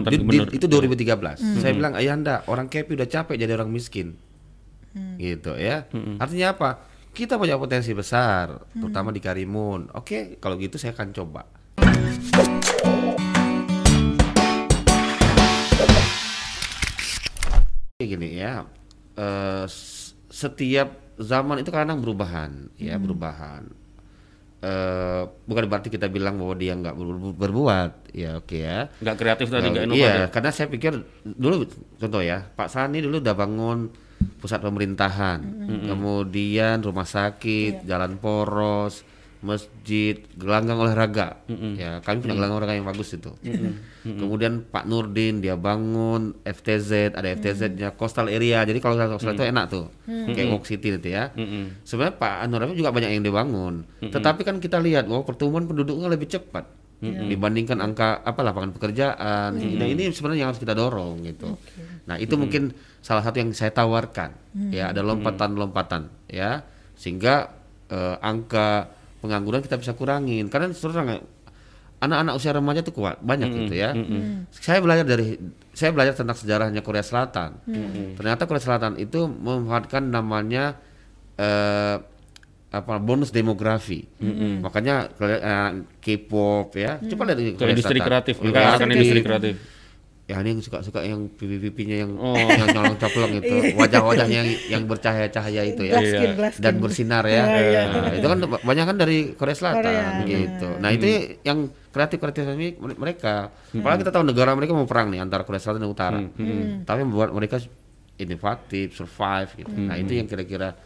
mantan di- gubernur. di- itu 2013. Saya bilang ayahanda orang Kepi udah capek jadi orang miskin, gitu ya. Artinya apa? Kita punya potensi besar, terutama di Karimun. Oke, kalau gitu saya akan coba. Gini ya, s- setiap zaman itu kadang perubahan, ya perubahan. Eh, bukan berarti kita bilang bahwa dia nggak ber- ber- berbuat, ya oke ya. Nggak kreatif tadi, nggak Eh, inovatif. Iya, karena saya pikir dulu contoh ya, Pak Sani dulu udah bangun pusat pemerintahan, kemudian rumah sakit, jalan poros, masjid, gelanggang olahraga. Ya, kami punya gelanggang olahraga yang bagus itu. Kemudian Pak Nurdin dia bangun FTZ, ada FTZ-nya coastal area. Jadi kalau coastal itu enak tuh. Kayak Walk City itu ya. Mm-mm. Sebenarnya Pak Anwar juga banyak yang dibangun. Tetapi kan kita lihat bahwa pertumbuhan penduduknya lebih cepat dibandingkan angka apa lapangan pekerjaan. Nah, ini sebenarnya yang harus kita dorong gitu. Nah, itu mungkin salah satu yang saya tawarkan. Ya, ada lompatan-lompatan ya sehingga eh, angka pengangguran kita bisa kurangin. Karena terang anak-anak usia remaja itu kuat banyak gitu ya. Saya belajar dari saya belajar tentang sejarahnya Korea Selatan. Ternyata Korea Selatan itu memanfaatkan namanya eh, apa bonus demografi. Makanya eh, K-pop ya. Coba lihat di Ke Korea industri Selatan. kreatif, Iya, industri kreatif. Ya ini yang suka-suka yang pipi-pipinya yang Oh. yang nyolong coplong itu, wajah-wajahnya yang yang bercahaya-cahaya itu ya Glass skin, glass dan bersinar ya. Iya, iya. Nah, itu kan banyak kan dari Korea Selatan Korea, gitu. Nah, itu yang kreatif-kreatif ini mereka. Apalagi kita tahu negara mereka mau perang nih antara Korea Selatan dan Utara. Tapi membuat mereka inovatif, survive gitu. Nah, itu yang kira-kira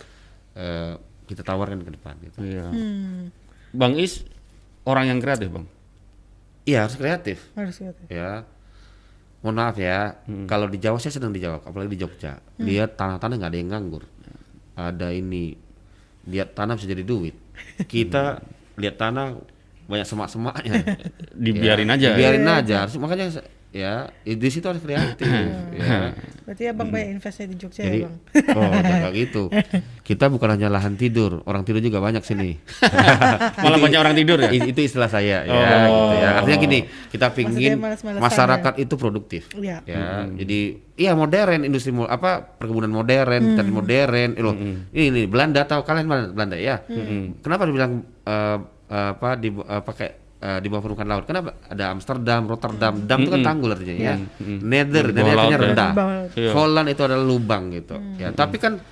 eh, kita tawarkan ke depan gitu. Iya. Hmm, Bang Is orang yang kreatif, Bang. Iya, harus kreatif. harus gitu. ya mohon maaf ya kalau di Jawa saya sedang di Jawa apalagi di Jogja. Lihat tanah-tanah nggak ada yang nganggur. Ada ini lihat tanah bisa jadi duit. Kita lihat tanah banyak semak-semaknya. Dibiarin Ya, aja. dibiarin aja. Harus- makanya ya di situ harus kreatif ya. Berarti abang banyak investasi di Jogja jadi ya bang? oh enggak gitu. Kita bukan hanya lahan tidur orang tidur juga banyak sini. Malah banyak orang tidur ya. Itu istilah saya ya Oh. gitu ya. Artinya gini kita pingin malas-malasan masyarakat itu produktif Iya. ya. Jadi iya modern industri mo- apa perkebunan modern tadi modern eh, loh. Ini, ini Belanda tahu kalian mana Belanda ya? Kenapa dibilang eh, apa di eh, pakai eh, di bawah permukaan laut kenapa ada Amsterdam Rotterdam dam itu kan tanggul artinya ya bawah Nether artinya laut ya. rendah. Iya. Holland itu adalah lubang gitu ya tapi kan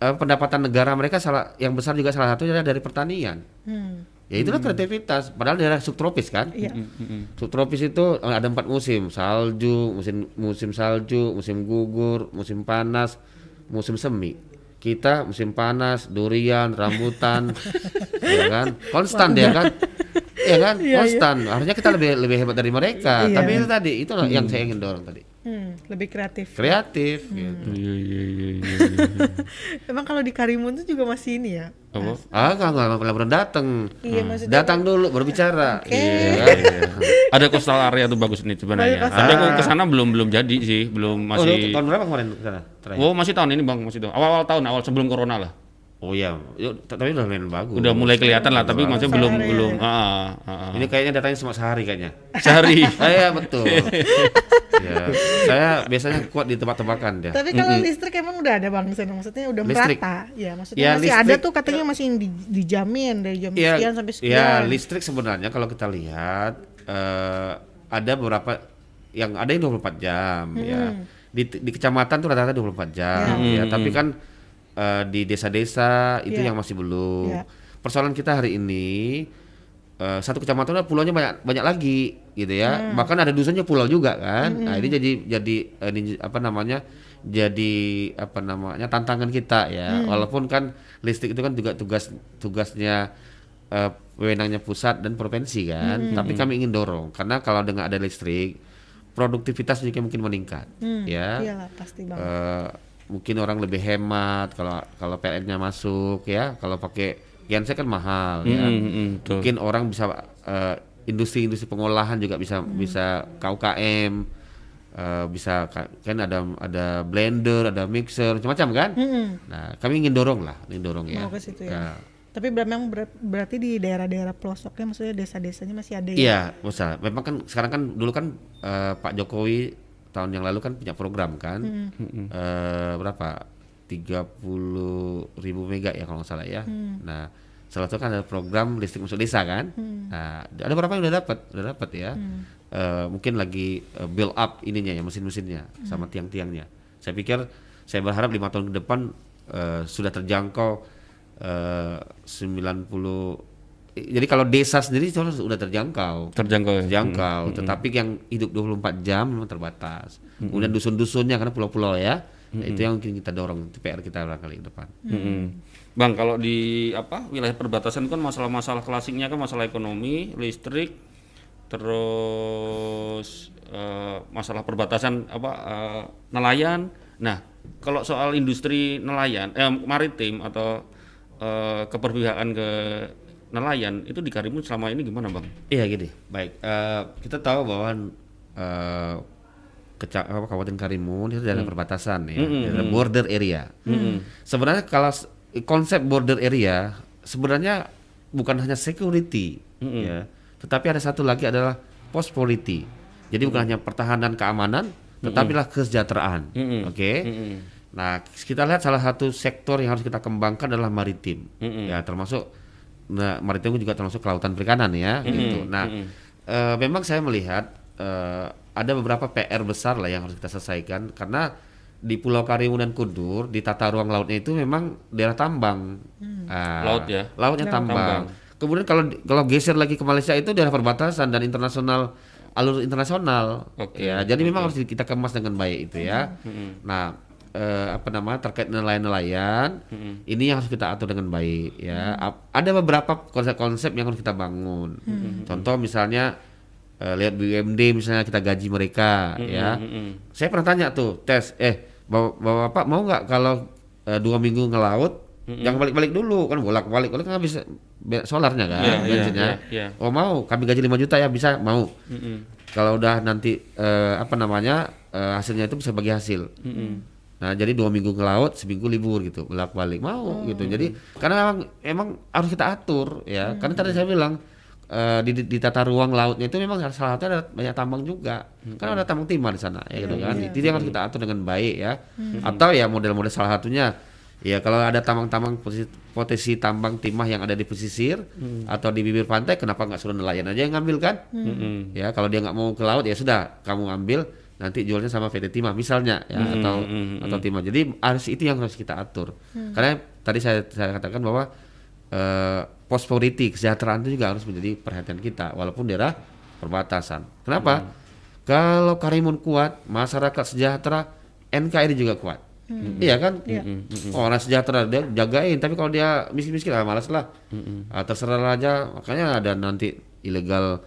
eh, pendapatan negara mereka salah yang besar juga salah satunya adalah dari pertanian Hmm. Ya itulah kreativitas. Padahal daerah subtropis kan. Iya. Subtropis itu eh, ada empat musim, salju, musim musim salju, musim gugur, musim panas, musim semi. Kita musim panas, durian, rambutan, ya kan, konstan dia kan, ya kan, Iya, iya. konstan. Harusnya kita lebih lebih hebat dari mereka. Iya. Tapi itu tadi, itu yang saya ingin dorong tadi, Hmm, lebih kreatif. kreatif. Gitu. Iya iya iya iya. Emang kalau di Karimun tuh juga masih ini ya? Apa? Ah, nggak nggak pernah pernah datang. Iya maksudnya. Datang dulu berbicara. Oke. Iya kan? Ada coastal area tuh bagus nih sebenarnya. Tapi aku ke sana belum belum jadi sih, belum Oh, masih. tahun berapa kemarin ke sana? Terakhir? Oh masih tahun ini bang, masih tahun. Awal awal tahun, awal sebelum corona lah. Oh iya, t- tapi udah lumayan bagus. Udah mulai kelihatan lah, tapi maksudnya belum belum. Ah, ah, ah. Ini kayaknya datanya cuma sehari kayaknya. Sehari. Saya betul. ya, saya biasanya kuat di tempat-tempakan dia. Tapi kalau listrik emang udah ada bang maksudnya udah Listrik. merata. Ya maksudnya Ya, masih ada tuh katanya masih di- dijamin dari jam Iya, sekian sampai sekian. ya listrik sebenarnya kalau kita lihat eh, ada beberapa yang ada yang 24 jam ya. Di, di kecamatan tuh rata-rata 24 jam ya, tapi kan eh, di desa-desa itu Iya. yang masih belum. Iya. Persoalan kita hari ini eh, satu kecamatan ada pulaunya banyak banyak lagi gitu ya. Bahkan ada dusunnya pulau juga kan. Nah, ini jadi jadi eh, ini apa namanya? jadi apa namanya tantangan kita ya walaupun kan listrik itu kan juga tugas tugasnya eh, wewenangnya pusat dan provinsi kan tapi kami ingin dorong karena kalau dengan ada listrik produktivitas juga mungkin meningkat Hmm, ya Iyalah pasti bang. Eh, mungkin orang lebih hemat kalau kalau PLN-nya masuk ya kalau pakai genset kan mahal ya Mm, mm, betul. mungkin orang bisa eh, industri-industri pengolahan juga bisa bisa KUKM eh, bisa ka- kan ada ada blender ada mixer macam-macam kan Mm-mm. nah kami ingin dorong lah ingin dorong ya Mau ke situ ya. Tapi ber- memang ber- berarti di daerah-daerah pelosoknya maksudnya desa-desanya masih ada ya. Iya, usah. Memang kan sekarang kan dulu kan eh, Pak Jokowi tahun yang lalu kan punya program kan, Eh, berapa? 30 ribu mega ya kalau nggak salah ya. Nah, salah satu kan ada program listrik masuk desa kan. Nah, ada berapa yang udah dapat? Udah dapat ya. Eh, mungkin lagi eh, build up ininya ya mesin-mesinnya sama tiang-tiangnya. Saya pikir saya berharap lima tahun ke depan eh, sudah terjangkau eh, 90 jadi kalau desa sendiri sudah terjangkau Terjangkau. ya? terjangkau tetapi yang hidup 24 jam memang terbatas kemudian dusun-dusunnya karena pulau-pulau ya Nah, itu yang mungkin kita dorong itu PR kita barangkali ke depan Mm-mm. Bang, kalau di apa wilayah perbatasan kan masalah-masalah klasiknya kan masalah ekonomi, listrik, terus eh, masalah perbatasan apa eh, nelayan. Nah, kalau soal industri nelayan, eh, maritim atau eh, keperpihakan ke nelayan itu di Karimun selama ini gimana, Bang? iya gini baik Eh, kita tahu bahwa eh, keca- apa, Kabupaten Karimun itu daerah perbatasan ya daerah border area. Sebenarnya kalau konsep border area sebenarnya bukan hanya security ya. Tetapi ada satu lagi adalah post polity. Jadi bukan hanya pertahanan keamanan tetapi lah kesejahteraan oke? Nah kita lihat salah satu sektor yang harus kita kembangkan adalah maritim ya termasuk nah, maritim juga termasuk kelautan perikanan ya gitu nah eh, memang saya melihat eh, ada beberapa PR besar lah yang harus kita selesaikan karena di Pulau Karimun dan Kundur di tata ruang lautnya itu memang daerah tambang Ah, Laut ya? lautnya tambang. Kemudian kalau kalau geser lagi ke Malaysia itu daerah perbatasan dan internasional alur internasional. Oke, Ya, jadi memang harus kita kemas dengan baik itu ya. Nah, eh, apa namanya terkait nelayan-nelayan ini yang harus kita atur dengan baik ya. Ap- Ada beberapa konsep-konsep yang harus kita bangun. Contoh misalnya eh, lihat BUMD misalnya kita gaji mereka ya. Saya pernah tanya tuh tes eh bapak, bapak mau nggak kalau eh, dua minggu ngelaut jangan balik-balik dulu kan bolak-balik bolak kan habis solarnya kan iya, bensinnya. iya, iya. Oh mau kami gaji 5 juta ya bisa mau. Kalau udah nanti eh, apa namanya eh, hasilnya itu bisa bagi hasil. Nah jadi dua minggu ke laut, seminggu libur gitu, bolak balik mau gitu. Jadi karena emang, emang harus kita atur ya. Karena tadi saya bilang eh, di, di- di tata ruang lautnya itu memang salah satunya ada banyak tambang juga. Kan ada tambang timah di sana ya gitu kan. Jadi yang harus kita atur dengan baik ya. Atau ya model-model salah satunya ya kalau ada tambang-tambang posisi, potensi tambang timah yang ada di pesisir atau di bibir pantai, kenapa nggak suruh nelayan aja yang ngambil kan? Ya kalau dia nggak mau ke laut ya sudah kamu ambil nanti jualnya sama PT Timah misalnya ya atau atau Timah. Jadi harus itu yang harus kita atur. Karena tadi saya saya katakan bahwa eh prosperity kesejahteraan itu juga harus menjadi perhatian kita walaupun daerah perbatasan. Kenapa? Kalau Karimun kuat, masyarakat sejahtera, NKRI juga kuat. Iya kan? Oh, orang sejahtera dia jagain, tapi kalau dia miskin-miskin ah malas lah. Ah, terserah aja. Makanya ada nanti ilegal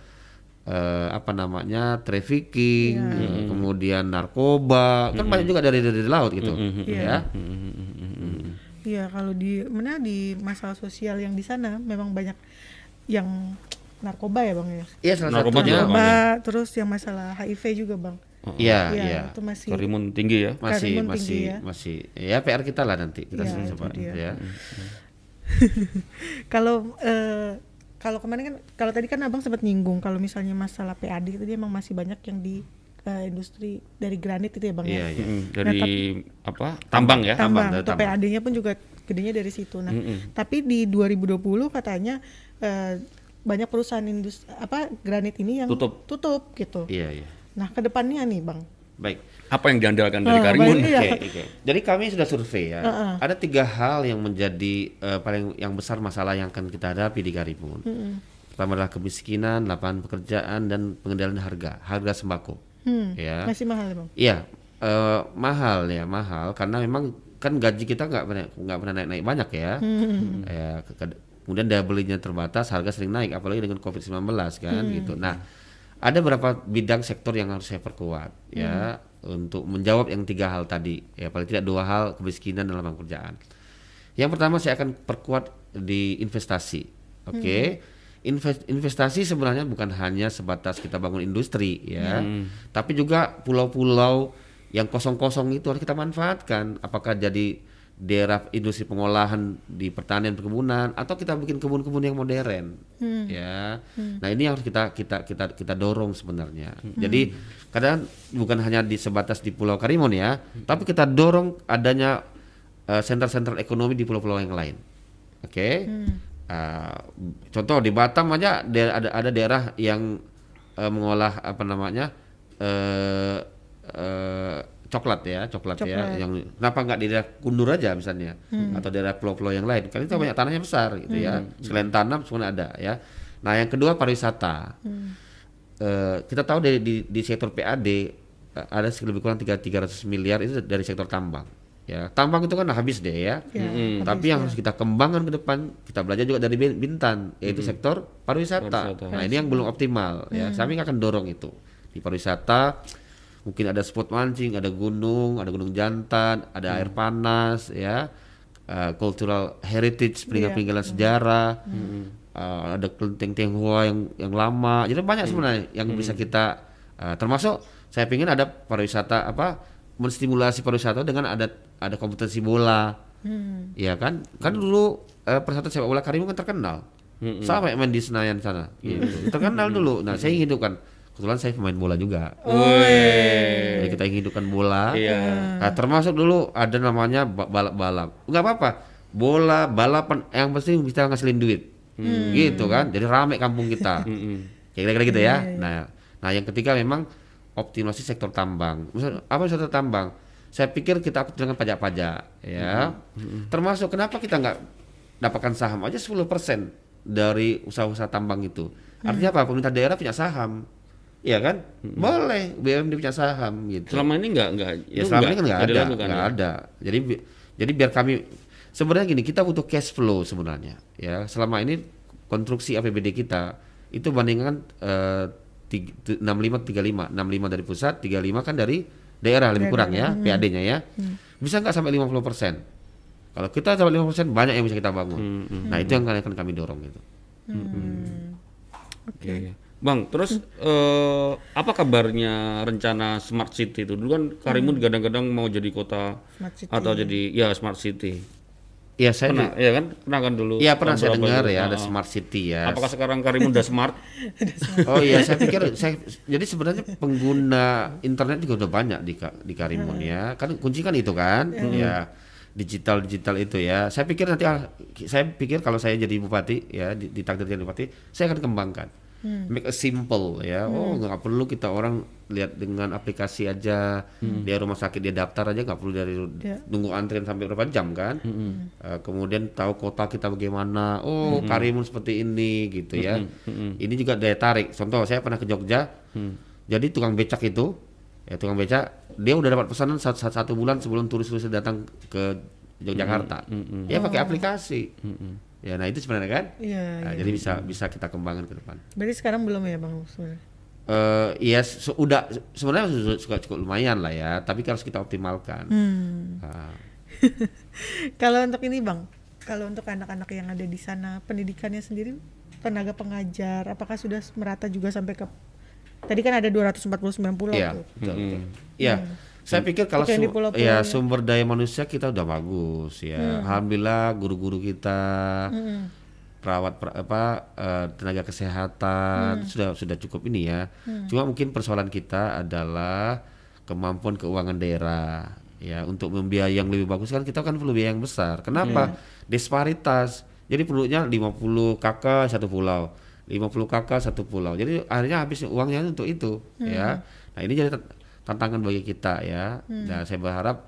eh, apa namanya trafficking, eh, kemudian narkoba, kan banyak juga dari dari laut gitu, ya. Iya, kalau di mana di masalah sosial yang di sana memang banyak yang narkoba ya bang ya. Iya salah Narkoba satunya. juga Narkoba, terus yang masalah HIV juga bang. Iya, Iya, iya. itu masih. Karimun tinggi ya. Masih Karimun masih tinggi ya. masih ya PR kita lah nanti kita Iya, coba itu dia. ya. Kalau eh, kalau kemarin kan kalau tadi kan abang sempat nyinggung kalau misalnya masalah PAD itu dia emang masih banyak yang di eh, industri dari granit itu ya bang Iya, ya. iya. Mm, dari apa? Tambang ya. tambang, tambang. PAD-nya pun juga gedenya dari situ. Nah, tapi di 2020 katanya eh, banyak perusahaan industri apa granit ini yang Tutup. tutup gitu. Iya, iya. Nah, ke depannya nih bang, Baik. Apa yang diandalkan dari Ah, Karimun? baik, Iya. Oke, oke. Jadi kami sudah survei ya. Ada tiga hal yang menjadi eh, paling yang besar masalah yang akan kita hadapi di Karimun. Pertama adalah kemiskinan, lapangan pekerjaan dan pengendalian harga, harga sembako. hmm, Ya. masih mahal ya bang. Iya, eh, mahal ya mahal karena memang kan gaji kita nggak pernah nggak pernah naik naik banyak ya. Ya, ke- ke- kemudian daya belinya terbatas, harga sering naik apalagi dengan covid 19 kan gitu. Nah, ada beberapa bidang sektor yang harus saya perkuat ya untuk menjawab yang tiga hal tadi ya paling tidak dua hal kemiskinan dan lapangan pekerjaan. Yang pertama saya akan perkuat di investasi. Oke. Inves- investasi sebenarnya bukan hanya sebatas kita bangun industri ya, tapi juga pulau-pulau yang kosong-kosong itu harus kita manfaatkan. Apakah jadi daerah industri pengolahan di pertanian perkebunan atau kita bikin kebun-kebun yang modern ya. Nah ini yang harus kita kita kita kita dorong sebenarnya. Jadi kadang bukan hanya di sebatas di Pulau Karimun ya tapi kita dorong adanya eh, sentra-sentra ekonomi di pulau-pulau yang lain. Oke? Eh, contoh di Batam aja da- ada ada daerah yang eh, mengolah apa namanya eh, coklat ya coklat, ya Coklat. yang kenapa nggak di daerah Kundur aja misalnya atau daerah pulau-pulau yang lain. Kan itu banyak tanahnya besar gitu ya. Sekalian tanam semua ada ya. Nah yang kedua pariwisata. Eh, kita tahu dari di, di sektor PAD eh, ada lebih kurang 3 300 miliar itu dari sektor tambang ya. Tambang itu kan habis deh ya. Ya, tapi yang harus kita kembangkan ke depan kita belajar juga dari Bin- Bintan yaitu sektor pariwisata. Pariwisata. Nah ini yang belum optimal ya. Kami akan dorong itu di pariwisata. Mungkin ada spot mancing, ada gunung, ada gunung jantan, ada air panas ya, uh, cultural heritage peninggalan-peninggalan sejarah, uh, ada kelenteng Tionghoa yang yang lama. Jadi banyak sebenarnya yang bisa kita uh, termasuk saya ingin ada pariwisata apa menstimulasi pariwisata dengan ada ada kompetisi bola. Iya kan? Kan dulu eh, persatuan sepak bola Karimun kan terkenal. Sampai main di Senayan sana. Gitu. terkenal dulu. Nah, saya ingin hidupkan. Kebetulan saya pemain bola juga. Wih. Jadi kita ingin hidupkan bola. Iya. Nah, termasuk dulu ada namanya ba- balap-balap. Enggak apa-apa. Bola, balapan yang pasti bisa ngasilin duit. Gitu kan. Jadi rame kampung kita. Kayak kira-kira gitu ya. Nah, nah yang ketiga memang optimasi sektor tambang. Misal, apa sektor tambang? Saya pikir kita dengan pajak-pajak ya. Termasuk kenapa kita nggak dapatkan saham aja 10% dari usaha-usaha tambang itu. Artinya apa? Pemerintah daerah punya saham. Iya kan? Boleh BUMD punya saham gitu. Selama ini nggak nggak Ya selama ini kan nggak ada, nggak ya? ada. Jadi bi- jadi biar kami sebenarnya gini kita butuh cash flow sebenarnya. Ya selama ini konstruksi APBD kita itu bandingkan eh, tig- tu- 65 35 65 dari pusat 35 kan dari daerah lebih kurang ya PAD-nya ya. Bisa nggak sampai 50 persen? Kalau kita sampai 50 persen banyak yang bisa kita bangun. Nah itu yang akan kami dorong gitu. Oke. Bang, terus eh, apa kabarnya rencana smart city itu? Dulu kan Karimun kadang-kadang mau jadi kota Smart city. atau jadi ya smart city. Iya saya Pernah, ya kan? Pernah kan dulu? Iya pernah saya dengar itu? ya ada smart city ya. Apakah sekarang Karimun udah smart? Oh iya, saya pikir saya jadi sebenarnya pengguna internet juga udah banyak di di Karimun ya. Kan kunci kan itu kan, ya digital digital itu ya. Saya pikir nanti ah, saya pikir kalau saya jadi bupati ya di, ditakdirkan bupati, saya akan kembangkan. Make a simple ya. Oh nggak perlu kita orang lihat dengan aplikasi aja. Dia rumah sakit dia daftar aja nggak perlu dari Ya. nunggu antrian sampai berapa jam kan. Eh, kemudian tahu kota kita bagaimana. Oh Karimun seperti ini gitu ya. Ini juga daya tarik. Contoh saya pernah ke Jogja. Jadi tukang becak itu, ya tukang becak, dia udah dapat pesanan satu, satu, bulan sebelum turis-turis datang ke Yogyakarta. Dia pakai aplikasi. Ya, nah itu sebenarnya kan. Iya, Nah, iya. Jadi bisa bisa kita kembangkan ke depan. Berarti sekarang belum ya Bang sebenarnya? Eh iya se- udah sebenarnya sudah cukup, cukup lumayan lah ya, tapi harus kita optimalkan. Hmm. Nah, Kalau untuk ini Bang, kalau untuk anak-anak yang ada di sana pendidikannya sendiri tenaga pengajar apakah sudah merata juga sampai ke Tadi kan ada 249 pulau Iya, tuh. betul. betul. Iya. Saya pikir kalau su- pulau-pulau ya ya. sumber daya manusia kita udah bagus ya. Alhamdulillah guru-guru kita Hmm. perawat per- apa eh, tenaga kesehatan sudah sudah cukup ini ya. Cuma mungkin persoalan kita adalah kemampuan keuangan daerah ya untuk membiayai yang lebih bagus kan kita kan perlu biaya yang besar. Kenapa? Disparitas. Jadi penduduknya 50 kakak satu pulau. 50 kakak satu pulau. Jadi akhirnya habis uangnya untuk itu ya. Nah, ini jadi tantangan bagi kita ya. Dan saya berharap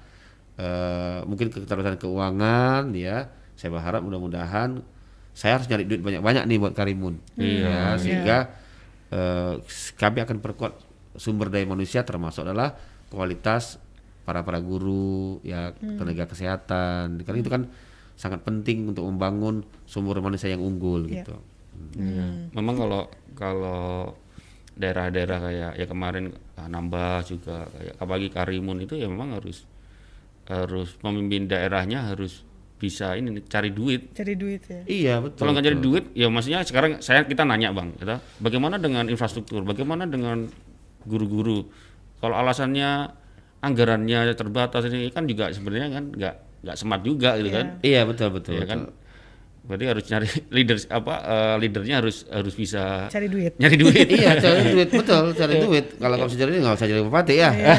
eh, mungkin keterbatasan keuangan ya. Saya berharap mudah-mudahan saya harus nyari duit banyak-banyak nih buat Karimun. Ya, sehingga eh, kami akan perkuat sumber daya manusia termasuk adalah kualitas para para guru ya tenaga kesehatan. Karena itu kan sangat penting untuk membangun sumber manusia yang unggul Iya. gitu. Iya. Memang kalau kalau daerah-daerah kayak ya kemarin ah, nambah juga kayak apalagi Karimun itu ya memang harus harus pemimpin daerahnya harus bisa ini cari duit. Cari duit ya. Iya betul. Kalau nggak cari duit, ya maksudnya sekarang saya kita nanya bang, gitu, bagaimana dengan infrastruktur, bagaimana dengan guru-guru? Kalau alasannya anggarannya terbatas ini kan juga sebenarnya kan nggak nggak smart juga gitu kan. Iya betul betul. ya betul. kan berarti harus nyari leader apa eh, leadernya harus harus bisa Cari duit. nyari duit. Iya cari duit betul cari duit. Kalau nggak bisa cari duit nggak usah jadi bupati ya. Iya.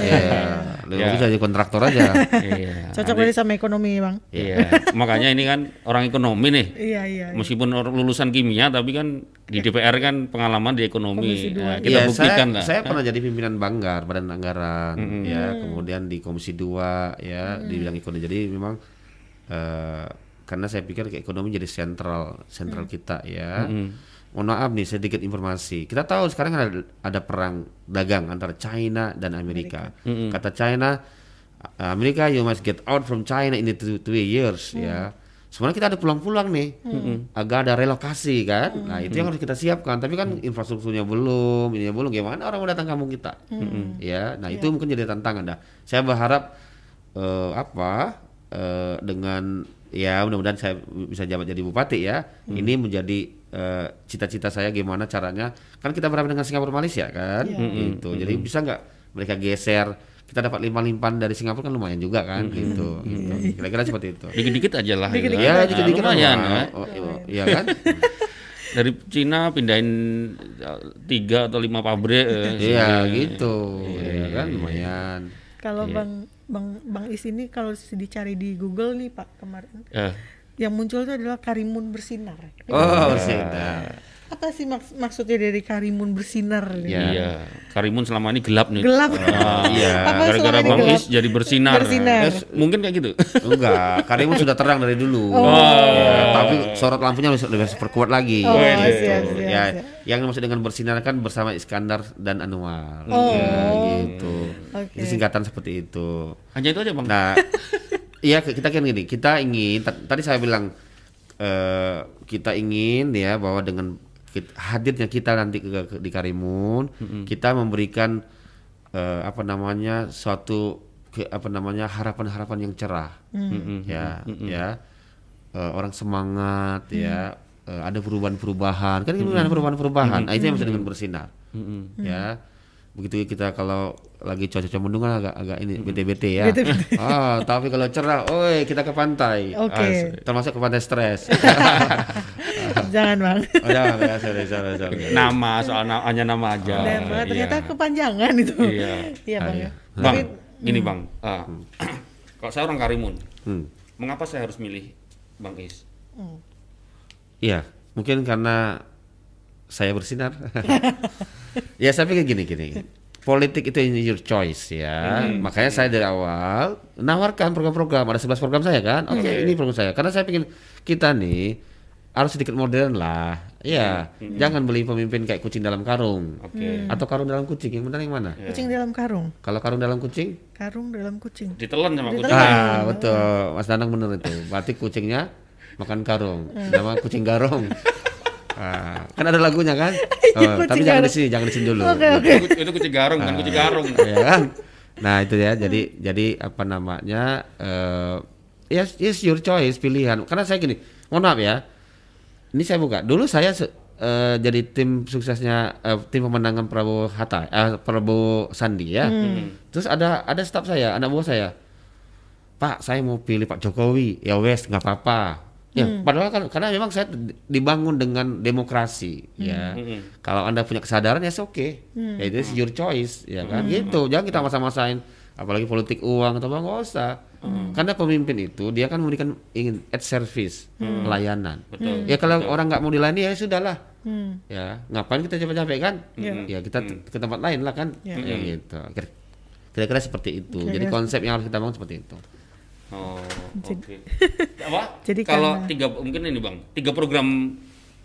Lebih Iya. bisa jadi kontraktor aja. Iya. Cocok banget sama ekonomi, Bang. iya. Makanya ini kan orang ekonomi nih. Iya, iya. meskipun orang lulusan kimia tapi kan di DPR kan pengalaman di ekonomi. Nah, kita Iya, buktikan saya, lah. saya pernah jadi pimpinan Banggar Badan Anggaran ya. Kemudian di Komisi 2 ya. Di bidang ekonomi jadi memang eh, karena saya pikir ekonomi jadi sentral sentral kita ya. Mohon maaf nih sedikit informasi. Kita tahu sekarang ada ada perang dagang antara China dan Amerika. Kata China Amerika you must get out from China in the two, two years ya. Sebenarnya kita ada pulang-pulang nih agak ada relokasi kan? Nah itu yang harus kita siapkan. Tapi kan infrastrukturnya belum ini belum. Gimana orang mau datang kampung kita? Ya nah itu mungkin jadi tantangan dah. Saya berharap eh, apa eh, dengan ya mudah-mudahan saya bisa jabat jadi bupati ya. Ini menjadi eh, cita-cita saya gimana caranya. Kan kita berapa dengan Singapura Malaysia kan? Gitu. jadi bisa nggak mereka geser? Kita dapat limpah-limpahan dari Singapura kan lumayan juga kan? Gitu gitu. Kira-kira seperti itu. Dikit-dikit aja lah. Gitu. Dikit-dikit ya Nah, dikit-dikit lumayan lah. ya. Oh, oh, iya. kan? Dari Cina pindahin eh, tiga atau lima pabrik eh, iya gitu. Ya kan? lumayan. Kalau Iya. Bang Bang Bang Is ini kalau dicari di Google nih Pak kemarin. Eh, yang muncul itu adalah Karimun bersinar. oh bersinar Apa sih maks- maksudnya dari Karimun bersinar? ini? Ya. iya Karimun selama ini gelap nih Gelap. Ah, Iya. Gara-gara Bang gelap? Is jadi bersinar. Bersinar. Eh, mungkin kayak gitu. enggak Karimun sudah terang dari dulu Oh. Ya, tapi sorot lampunya lebih, lebih perkuat lagi Oh, Gitu. siap, siap, ya siap. yang maksud dengan bersinar kan bersama Iskandar dan Anwar Oh. ya, gitu Oke. itu singkatan seperti itu Hanya itu aja bang. Nah, iya kita kan gini, kita ingin ta- tadi saya bilang eh, kita ingin ya bahwa dengan kit- hadirnya kita nanti ke, ke- di Karimun, kita memberikan eh, apa namanya suatu ke, apa namanya harapan-harapan yang cerah, ya, ya. Eh, orang semangat, ya. Eh, ada perubahan-perubahan, kan ini ada perubahan-perubahan, nah, itu yang maksud dengan bersinar, ya begitu kita kalau lagi cuaca mendung kan agak agak ini bete-bete ya. Ah, tapi kalau cerah, oi kita ke pantai. Oke. Ah, termasuk ke pantai stres. Jangan Bang. oh, jangan ya, sorry, sorry, sorry. Nama soal na- hanya nama aja. Nama, ternyata Iya. kepanjangan itu. Iya. Iya Bang. Ah, ya. Bang, Tapi- gini bang. ah, kalau saya orang Karimun, Hmm. mengapa saya harus milih Bang Is? Hmm. Iya, mungkin karena saya bersinar. ya, saya pikir gini gini. Politik itu your choice ya. Makanya saya dari awal nawarkan program-program. Ada 11 program saya kan. Oke, ini program saya. Karena saya pikir kita nih harus sedikit modern lah. Iya, jangan beli pemimpin kayak kucing dalam karung. Oke. Atau karung dalam kucing. Yang benar yang mana? Kucing dalam karung. Kalau karung dalam kucing? Karung dalam kucing. Ditelan sama kucing. Ah, betul. Mas Danang bener itu. Berarti kucingnya makan karung. Nama kucing garong. Ah, kan ada lagunya kan? Oh, kucing tapi jangan di garong. sini, jangan di sini dulu. Oke oke. Itu, itu kucing garung, bukan kucing garung. Ya kan? Nah, itu ya. Jadi jadi apa namanya? eh yes, yes your choice, pilihan. Karena saya gini, mohon maaf ya. Ini saya buka. Dulu saya eh, jadi tim suksesnya eh, tim pemenangan Prabowo Hatta, eh, Prabowo Sandi ya. Terus ada ada staf saya, anak buah saya. Pak, saya mau pilih Pak Jokowi. Ya wes, nggak apa-apa. Ya, padahal kan karena memang saya dibangun dengan demokrasi, ya. Kalau anda punya kesadaran ya oke, ya itu is your choice, ya kan. Gitu, jangan kita masa-masain, apalagi politik uang atau apa nggak usah. Karena pemimpin itu dia kan memberikan ingin at service, layanan. Betul. Ya kalau orang nggak mau dilayani ya sudahlah. Hmm. Ya, ngapain kita capek-capek kan? Ya kita t- ke tempat lain lah kan. Ya. Ya, gitu. Kira- Kira-kira seperti itu. Jadi Kira-kira konsep yang harus kita bangun seperti itu. Oh, oke. Apa? Jadi kalau karena- tiga mungkin ini bang, tiga program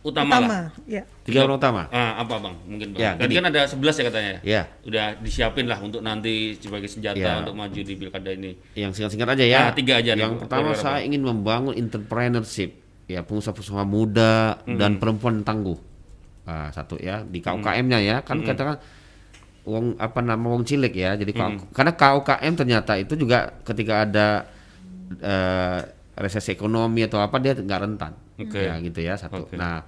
utama, lah. Utama, ya. Tiga orang utama. Ah, apa bang? Mungkin bang. Ya, Tadi gini. kan ada 11 ya katanya. Ya, Udah disiapin lah untuk nanti sebagai senjata Ya. untuk maju di pilkada ini. yang singkat-singkat aja ya. Ah, tiga aja nih, Yang Pak. pertama Program saya apa? ingin membangun entrepreneurship, ya pengusaha-pengusaha muda dan perempuan tangguh. Ah, satu ya di KUKM-nya ya, kan katakan uang apa nama uang cilik ya. Jadi KU karena KUKM ternyata itu juga ketika ada eh, resesi ekonomi atau apa dia nggak rentan. Oke. Ya gitu ya satu. Oke. Nah,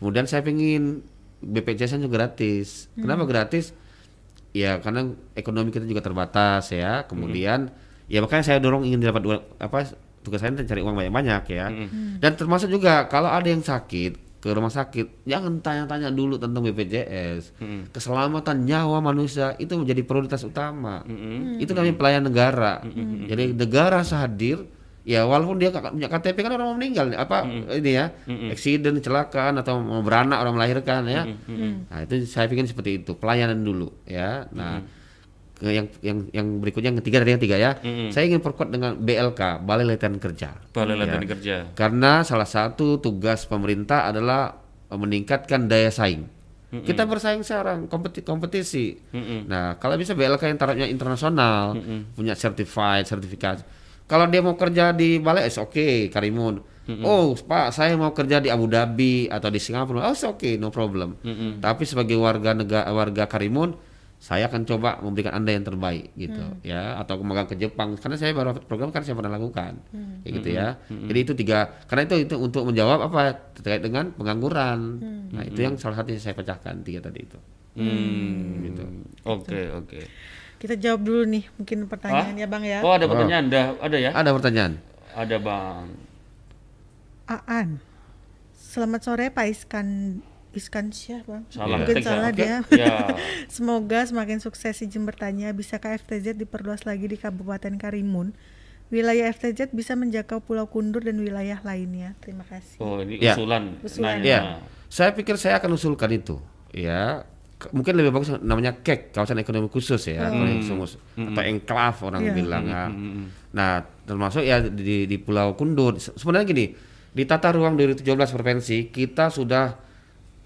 kemudian saya pengen BPJS juga gratis. Kenapa gratis? Ya karena ekonomi kita juga terbatas ya. Kemudian ya makanya saya dorong ingin dapat apa tugas saya cari uang banyak-banyak ya. Dan termasuk juga kalau ada yang sakit ke rumah sakit, jangan tanya-tanya dulu tentang BPJS. Keselamatan nyawa manusia itu menjadi prioritas utama. Itu namanya pelayan negara. Jadi negara hadir ya walaupun dia punya KTP kan orang mau meninggal apa ini ya accident kecelakaan atau mau beranak orang melahirkan ya. Nah itu saya pikir seperti itu pelayanan dulu ya. Nah ke yang yang yang berikutnya yang ketiga dari yang tiga ya. Saya ingin perkuat dengan BLK Balai Latihan Kerja. Balai Ya. Latihan Kerja. karena salah satu tugas pemerintah adalah meningkatkan daya saing. Kita bersaing sekarang kompeti- kompetisi. Nah kalau bisa BLK yang tarafnya internasional punya certified sertifikasi kalau dia mau kerja di balai oke Karimun. Oh pak saya mau kerja di Abu Dhabi atau di Singapura. Oh it's okay no problem. Tapi sebagai warga negara warga Karimun saya akan coba memberikan anda yang terbaik gitu ya. Atau magang ke Jepang. Karena saya baru program kan saya pernah lakukan. Kayak gitu ya. Jadi itu tiga karena itu itu untuk menjawab apa? Terkait dengan pengangguran. Nah itu yang salah satu yang saya pecahkan tiga tadi itu. Hmm. Gitu. Oke, oke. Kita jawab dulu nih mungkin pertanyaannya Bang ya. Oh, ada pertanyaan, ada ada ya? ada pertanyaan. Ada, Bang. Aan. Selamat sore Pak Iskan Iskansyah Bang. Salah Mungkin saya. salah dia. Ya. Semoga semakin sukses izin bertanya. Bisakah FTZ diperluas lagi di Kabupaten Karimun? Wilayah FTZ bisa menjangkau Pulau Kundur dan wilayah lainnya. Terima kasih. Oh, ini Ya. usulan. Usulan. nanya. ya saya pikir saya akan usulkan itu ya mungkin lebih bagus namanya KEK kawasan ekonomi khusus ya ekonomi khusus atau enclave orang Iya. bilang ya. nah termasuk ya di, di Pulau Kundur Se- sebenarnya gini di tata ruang 2017 provinsi kita sudah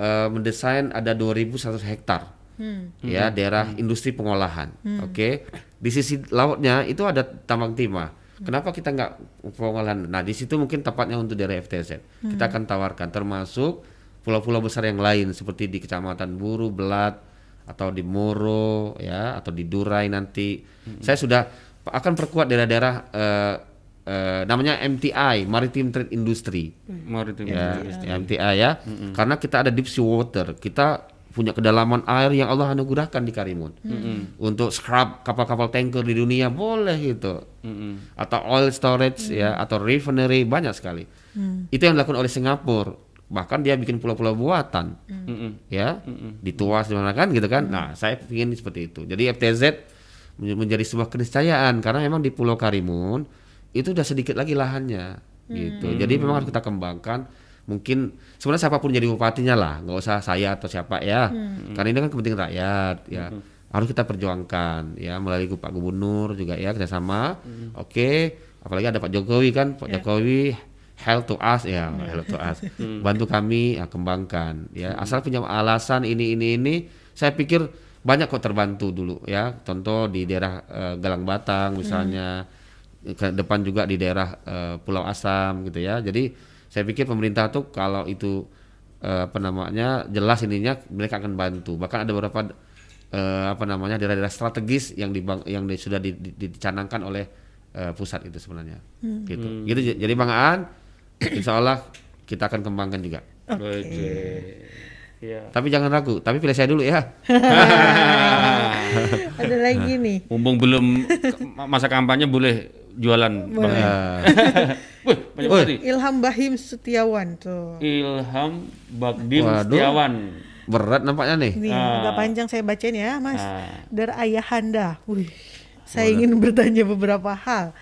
eh, mendesain ada 2.100 hektar. Hmm. ya daerah industri pengolahan oke? Di sisi lautnya itu ada tambang timah. Kenapa kita nggak pengolahan? Nah di situ mungkin tepatnya untuk daerah FTZ kita akan tawarkan termasuk pulau-pulau besar yang lain seperti di kecamatan Buru Belat atau di Moro ya atau di Durai nanti. Saya sudah akan perkuat daerah-daerah eh, eh, namanya MTI Maritime Trade Industry Maritim. ya, MTA ya. Karena kita ada deep sea water, kita punya kedalaman air yang Allah anugerahkan di Karimun. Untuk scrub kapal-kapal tanker di dunia boleh gitu. Atau oil storage ya, atau refinery banyak sekali. Itu yang dilakukan oleh Singapura. Bahkan dia bikin pulau-pulau buatan. Ya, dituas di mana kan gitu kan. Nah, saya ingin seperti itu. Jadi FTZ menj- menjadi sebuah keniscayaan karena memang di Pulau Karimun itu udah sedikit lagi lahannya gitu. Jadi memang harus kita kembangkan. Mungkin sebenarnya siapa pun jadi bupatinya lah, nggak usah saya atau siapa ya. Karena ini kan kepentingan rakyat ya. Harus kita perjuangkan ya melalui Pak Gubernur juga ya kerjasama. Oke, apalagi ada Pak Jokowi kan, Pak Jokowi help to us ya, help to us. Bantu kami ya, kembangkan ya. Asal punya alasan ini ini ini, saya pikir banyak kok terbantu dulu ya. Contoh di daerah eh, Galang Batang misalnya ke depan juga di daerah eh, Pulau Asam gitu ya. Jadi saya pikir pemerintah tuh kalau itu eh, apa namanya jelas ininya mereka akan bantu. Bahkan ada beberapa eh, apa namanya daerah-daerah strategis yang dibang, yang di- sudah di- di- dicanangkan oleh eh, pusat itu sebenarnya. Gitu. Gitu j- jadi Bang Aan insya Allah kita akan kembangkan juga. Oke. Ya. Tapi jangan ragu, tapi pilih saya dulu ya. Ada lagi nih. Mumpung belum masa kampanye boleh jualan. Bang. Wih, banyak Wih. nih. Ilham Bahim Setiawan tuh. Ilham Bagdim Waduh. Setiawan. Berat nampaknya nih. Ini agak panjang saya bacain ya, Mas. Ah. Dari Ayahanda. Wih. Saya ingin bertanya beberapa hal.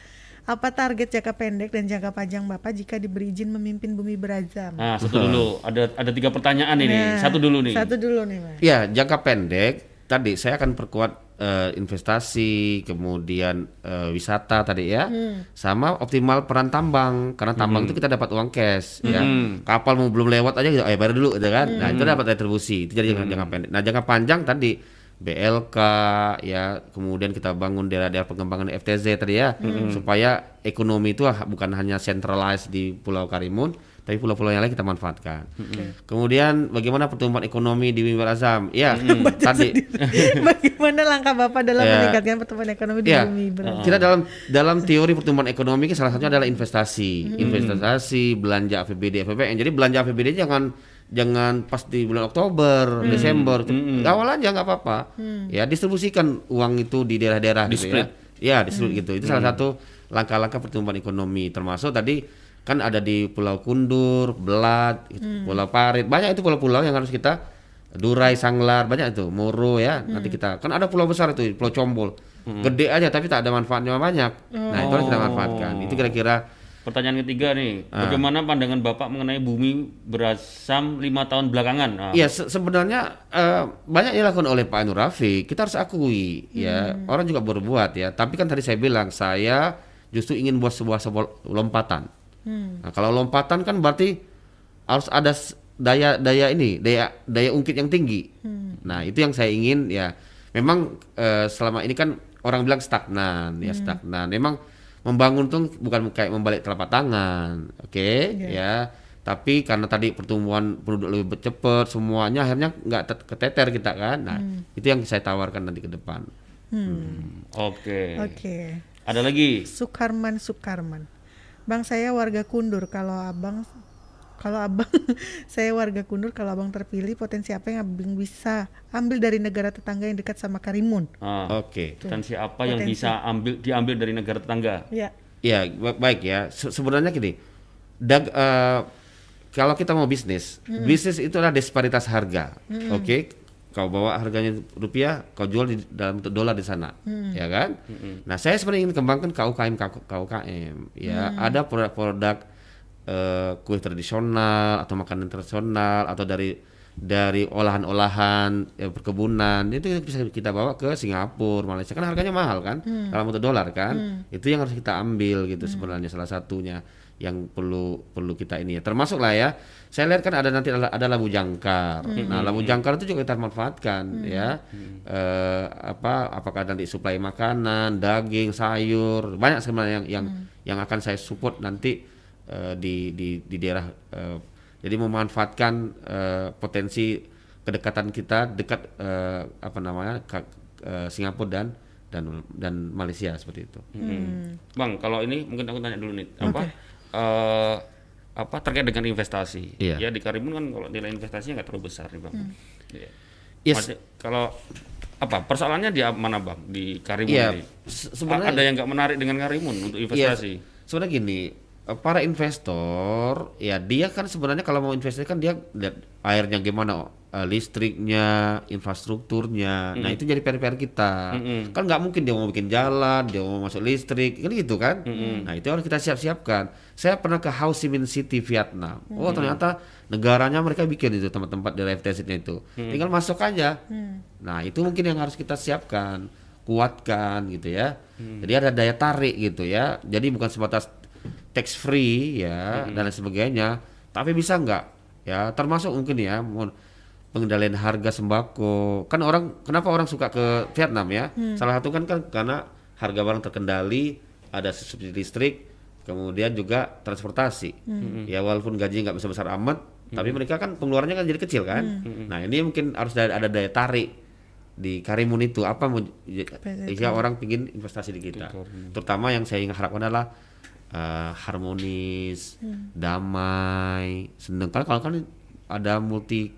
Apa target jangka pendek dan jangka panjang Bapak jika diberi izin memimpin bumi berazam? Nah, satu dulu. Ada ada tiga pertanyaan ini. Nah, Satu dulu nih. Satu dulu nih, Mas. Ya, jangka pendek tadi saya akan perkuat eh, investasi, kemudian eh, wisata tadi ya, sama optimal peran tambang karena tambang itu kita dapat uang cash ya. Kapal mau belum lewat aja gitu, eh bayar dulu gitu kan. Nah, itu dapat retribusi. Itu jadi jangka, jangka pendek. Nah, jangka panjang tadi BLK ya, kemudian kita bangun daerah-daerah pengembangan FTZ tadi ya, supaya ekonomi itu ah, bukan hanya centralized di Pulau Karimun, tapi pulau-pulau yang lain kita manfaatkan. Kemudian bagaimana pertumbuhan ekonomi di Mimbar Azam? Ya, tadi. Bagaimana langkah Bapak dalam Ya. meningkatkan pertumbuhan ekonomi di bumi berazam? kita dalam dalam teori pertumbuhan ekonomi salah satunya adalah investasi, investasi, belanja APBD, APBN. Jadi belanja APBD jangan jangan pas di bulan Oktober, Desember, awal aja nggak apa-apa. Ya distribusikan uang itu di daerah-daerah gitu ya. Ya distribut gitu. Itu salah satu langkah-langkah pertumbuhan ekonomi. Termasuk tadi kan ada di Pulau Kundur, Belat, Hmm. Pulau Parit, banyak itu pulau-pulau yang harus kita Durai, Sanglar, banyak itu, Moro ya. Nanti Hmm. kita kan ada pulau besar itu, Pulau Combol. Gede aja tapi tak ada manfaatnya banyak. Nah, itu harus kita manfaatkan. Itu kira-kira Pertanyaan ketiga nih, Ah. bagaimana pandangan Bapak mengenai bumi berasam lima tahun belakangan? Ah, Iya se- sebenarnya eh, banyak dilakukan oleh Pak Nur Rafiq. Kita harus akui ya orang juga berbuat ya. Tapi kan tadi saya bilang saya justru ingin buat sebuah sebuah lompatan. Nah kalau lompatan kan berarti harus ada daya daya ini daya daya ungkit yang tinggi. Nah itu yang saya ingin ya. Memang eh, selama ini kan orang bilang stagnan ya stagnan. Memang membangun tuh bukan kayak membalik telapak tangan, oke ya. Tapi karena tadi pertumbuhan penduduk lebih cepat, semuanya akhirnya nggak tet- keteter kita kan. Nah itu yang saya tawarkan nanti ke depan. Hmm, Oke. Oke. Ada lagi? Sukarman Sukarman. Bang saya warga Kundur kalau abang kalau abang saya warga Kundur kalau abang terpilih potensi apa yang abang bisa ambil dari negara tetangga yang dekat sama Karimun? Ah, Oke. potensi apa yang Potensi. bisa ambil diambil dari negara tetangga? Ya. Ya ba- baik ya. Se- sebenarnya gini, dag, eh, kalau kita mau bisnis, bisnis itu adalah disparitas harga. Oke, kau bawa harganya rupiah, kau jual di dalam bentuk dolar di sana, ya kan? Nah saya sebenarnya ingin kembangkan KUKM KUKM. Ya ada produk-produk eh, kue tradisional atau makanan tradisional atau dari dari olahan-olahan ya, perkebunan. Itu bisa kita bawa ke Singapura, Malaysia. Kan harganya mahal kan? Dalam bentuk dolar kan? Itu yang harus kita ambil gitu sebenarnya salah satunya yang perlu perlu kita ini ya. Termasuk lah ya saya lihat kan ada nanti ada, ada labu jangkar. Nah labu jangkar itu juga kita manfaatkan ya. Eh, apa apakah nanti suplai makanan daging sayur banyak sebenarnya yang yang yang akan saya support nanti eh, di di di daerah eh, jadi memanfaatkan eh, potensi kedekatan kita dekat eh, apa namanya ka- eh, Singapura dan dan dan Malaysia seperti itu. Mm-mm. Bang, kalau ini mungkin aku tanya dulu nih, apa eh, apa terkait dengan investasi? Iya. Ya di Karimun kan kalau nilai investasinya nggak terlalu besar nih bang. Iya. Yes. Maksudnya, kalau apa persoalannya di mana bang di Karimun Iya, ini? se- A- sebenarnya- ada yang nggak menarik dengan Karimun untuk investasi? Iya, sebenarnya gini, para investor ya dia kan sebenarnya kalau mau investasi kan dia lihat airnya gimana, eh, listriknya, infrastrukturnya. Nah itu jadi PR-PR kita. Kan nggak mungkin dia mau bikin jalan, dia mau masuk listrik, kan gitu kan. Nah itu harus kita siap-siapkan. Saya pernah ke Ho Chi Minh City Vietnam. Oh ternyata negaranya mereka bikin itu tempat-tempat di nya itu. Tinggal masuk aja. Nah itu mungkin yang harus kita siapkan, kuatkan gitu ya. Jadi ada daya tarik gitu ya. Jadi bukan sebatas tax free ya dan lain sebagainya, tapi bisa nggak? Ya termasuk mungkin ya pengendalian harga sembako. Kan orang kenapa orang suka ke Vietnam ya? Salah satu kan kan karena harga barang terkendali, ada subsidi listrik, kemudian juga transportasi. Ya walaupun gaji nggak besar-besar amat, tapi mereka kan pengeluarannya kan jadi kecil kan. Nah ini mungkin harus ada, ada daya tarik di Karimun itu. Apa mau jika orang pingin investasi di kita. Terutama yang saya harapkan adalah eh, harmonis, damai, senang. Kalau kalau kan ada multi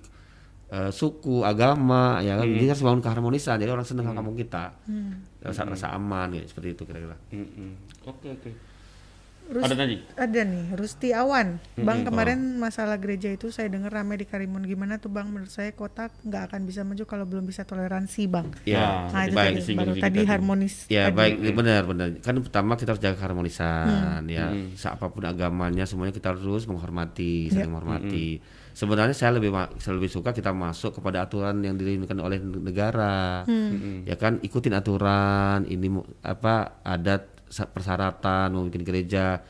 eh, suku, agama, ya kan, kita harus bangun keharmonisan. Jadi orang senang sama kampung kita, rasa rasa aman, ya seperti itu kira-kira. Mm-mm. Oke oke. Rus- Ada lagi? Ada nih, Rusti Awan. Bang kemarin masalah gereja itu saya dengar rame di Karimun. Gimana tuh Bang? Menurut saya kota nggak akan bisa maju kalau belum bisa toleransi Bang. Ya, Nah itu baik. tadi, baru tadi tadi. harmonis. Ya tadi. baik benar benar kan pertama kita harus jaga keharmonisan ya siapa pun agamanya semuanya kita harus menghormati saling menghormati sebenarnya saya lebih saya lebih suka kita masuk kepada aturan yang dirindukan oleh negara ya kan ikutin aturan ini apa adat persyaratan mau bikin gereja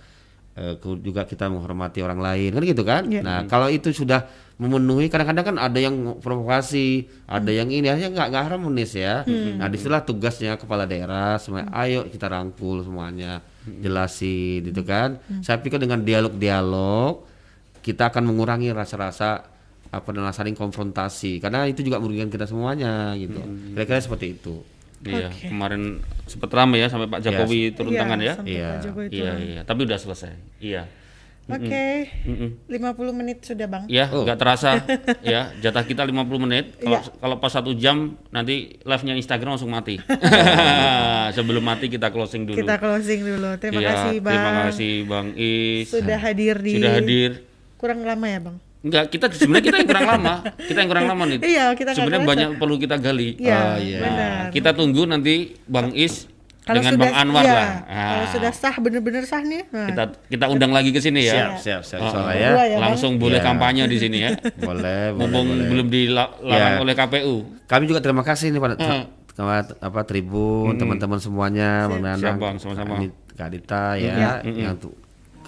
eh, juga kita menghormati orang lain kan gitu kan? Iya. nah kalau itu sudah memenuhi kadang-kadang kan ada yang provokasi ada yang ini akhirnya nggak nggak harmonis ya. Nah di situlah tugasnya kepala daerah semua ayo kita rangkul semuanya jelasin gitu kan? Saya pikir dengan dialog-dialog kita akan mengurangi rasa-rasa apa dan saling konfrontasi karena itu juga merugikan kita semuanya gitu. Kira-kira seperti itu Iya, kemarin sempat ramai ya sampai Pak Jokowi turun Iya, tangan ya. sampai Iya, Pak Jokowi. Iya, iya, tapi udah selesai. Iya. Oke. Mm-mm. 50 menit sudah, Bang. Ya, Oh. nggak terasa ya jatah kita 50 menit. Kalau Iya. kalau pas satu jam nanti live-nya Instagram langsung mati. Sebelum mati kita closing dulu. Kita closing dulu. Terima Iya, kasih, Bang. Terima kasih Bang Is. Sudah hadir di Sudah hadir. Kurang lama ya, Bang? Enggak, kita sebenarnya kita yang kurang lama. Kita yang kurang lama nih. Iya, kita Sebenarnya kerasa. banyak perlu kita gali. Iya, Oh, iya. benar. Kita tunggu nanti Bang Is Kalau dengan sudah Bang Anwar iya, lah. Kalau Ah, sudah sah bener-bener sah nih. Nah, kita kita undang lagi ke sini ya. Siap, siap, siap. Oh, ya. ya, Bang? Langsung boleh Iya. kampanye di sini ya. Boleh, boleh, Mumpung boleh. belum dilarang Iya. oleh KPU. Kami juga terima kasih nih pada Hmm. apa Tribun, teman-teman semuanya, Bang Siap, Nanang, Bang, sama-sama. Kak Kak Dita ya, yang tuh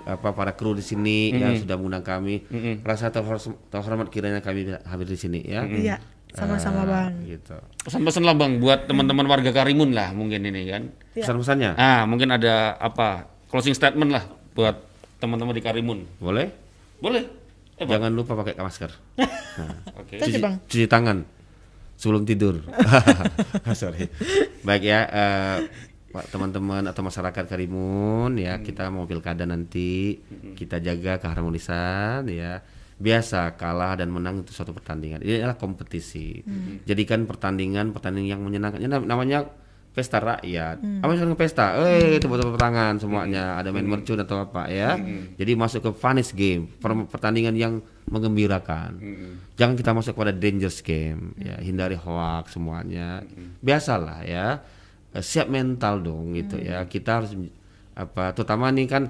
apa para kru di sini yang sudah mengundang kami. Rasa terhormat, terhormat kiranya kami hadir di sini ya. Iya, sama-sama, Ah, Bang. Gitu. Pesan-pesan lah Bang buat teman-teman warga Karimun lah mungkin ini kan. Iya. Pesan-pesannya Ah, mungkin ada apa? Closing statement lah buat teman-teman di Karimun. boleh? Boleh? Eh, Bang. Jangan lupa pakai masker. Oke. Terus, cuci, Bang. cuci tangan sebelum tidur. Sorry. Baik ya, eh, Pak teman-teman atau masyarakat Karimun ya, kita mau pilkada nanti kita jaga keharmonisan ya. Biasa kalah dan menang itu suatu pertandingan. Ini adalah kompetisi. Jadikan pertandingan pertandingan yang menyenangkan. Ini nam- namanya pesta rakyat. Apa yang pesta? Eh, tepuk-tepuk tangan semuanya. Ada main mercun atau apa ya. Jadi masuk ke finish game, per- pertandingan yang mengembirakan. Jangan kita masuk pada dangerous game ya, hindari hoax semuanya. Biasalah ya. Eh, Siap mental dong gitu ya. Kita harus apa terutama nih kan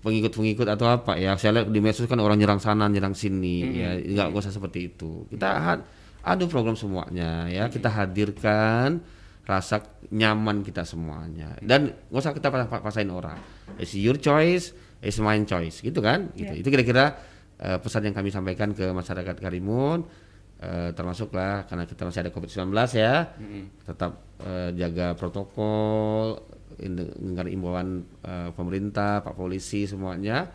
pengikut-pengikut atau apa ya. Saya lihat di medsos kan orang nyerang sana, nyerang sini ya. Enggak usah seperti itu. Kita had, adu program semuanya ya. Kita hadirkan rasa nyaman kita semuanya. Dan nggak usah kita pas- pasain orang. It's your choice it's my choice. Gitu kan? Gitu. Itu kira-kira eh, pesan yang kami sampaikan ke masyarakat Karimun eh, termasuklah karena kita masih ada COVID-19 ya tetap eh, jaga protokol dengar imbauan eh, pemerintah Pak Polisi semuanya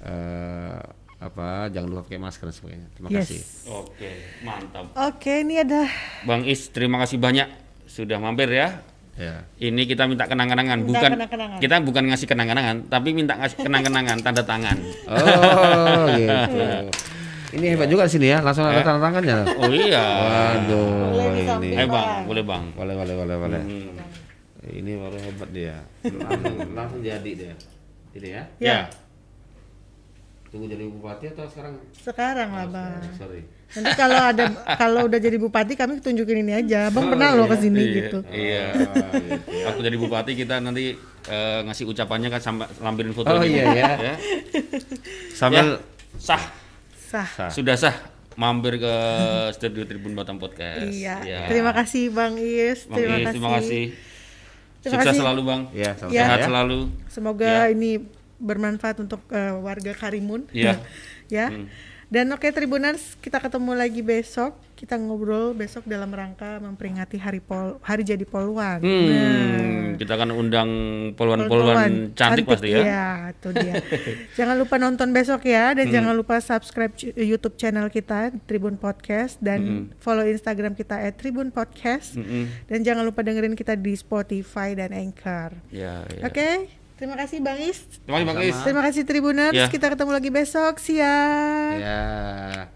eh, apa jangan lupa pakai masker dan sebagainya terima Yes. kasih Oke, mantap. Oke, ini ada Bang Is, terima kasih banyak sudah mampir ya. ya Ini kita minta kenang-kenangan, bukan kenang-kenangan. kita bukan ngasih kenang-kenangan, tapi minta ngasih kenang-kenangan tanda tangan. Oh gitu. Ini hebat juga di sini ya, langsung ada tanda tangannya. Oh iya. Waduh, Boleh ini. Eh bang, boleh bang. Boleh, boleh, boleh, boleh. Hmm. Ini baru hebat dia. Langsung, langsung jadi dia. Ini ya. Ya. Tunggu jadi bupati atau sekarang? sekarang lah, Bang. Sorry. Nanti kalau ada kalau udah jadi bupati kami tunjukin ini aja. Bang pernah loh ke sini gitu. Iya. Aku jadi bupati kita nanti eh, ngasih ucapannya kan sampai lampirin foto. Oh gitu. iya ya. Ya. Sambil Sah, Sah. Sah. sudah sah mampir ke studio Tribun Batam Podcast. Iya. Ya. Terima kasih Bang Is. Bang terima, Is, kasih. terima kasih. Terima Sukses kasih. selalu bang. ya, sama Ya. Sehat ya. selalu. Semoga ini bermanfaat untuk eh, warga Karimun. Iya. ya. Hmm. Dan oke Tribuners, kita ketemu lagi besok. Kita ngobrol besok dalam rangka memperingati Hari Pol Hari Jadi Poluan. Hmm, kita akan undang poluan-poluan cantik, pasti ya. Iya, itu dia. jangan lupa nonton besok ya dan Hmm. jangan lupa subscribe YouTube channel kita Tribun Podcast dan follow Instagram kita @tribun podcast Mm-mm. dan jangan lupa dengerin kita di Spotify dan Anchor. Ya, ya. Oke, Terima kasih Bang Is. Terima kasih Bang Is. Terima kasih Tribuners. Ya. Kita ketemu lagi besok siang. Ya.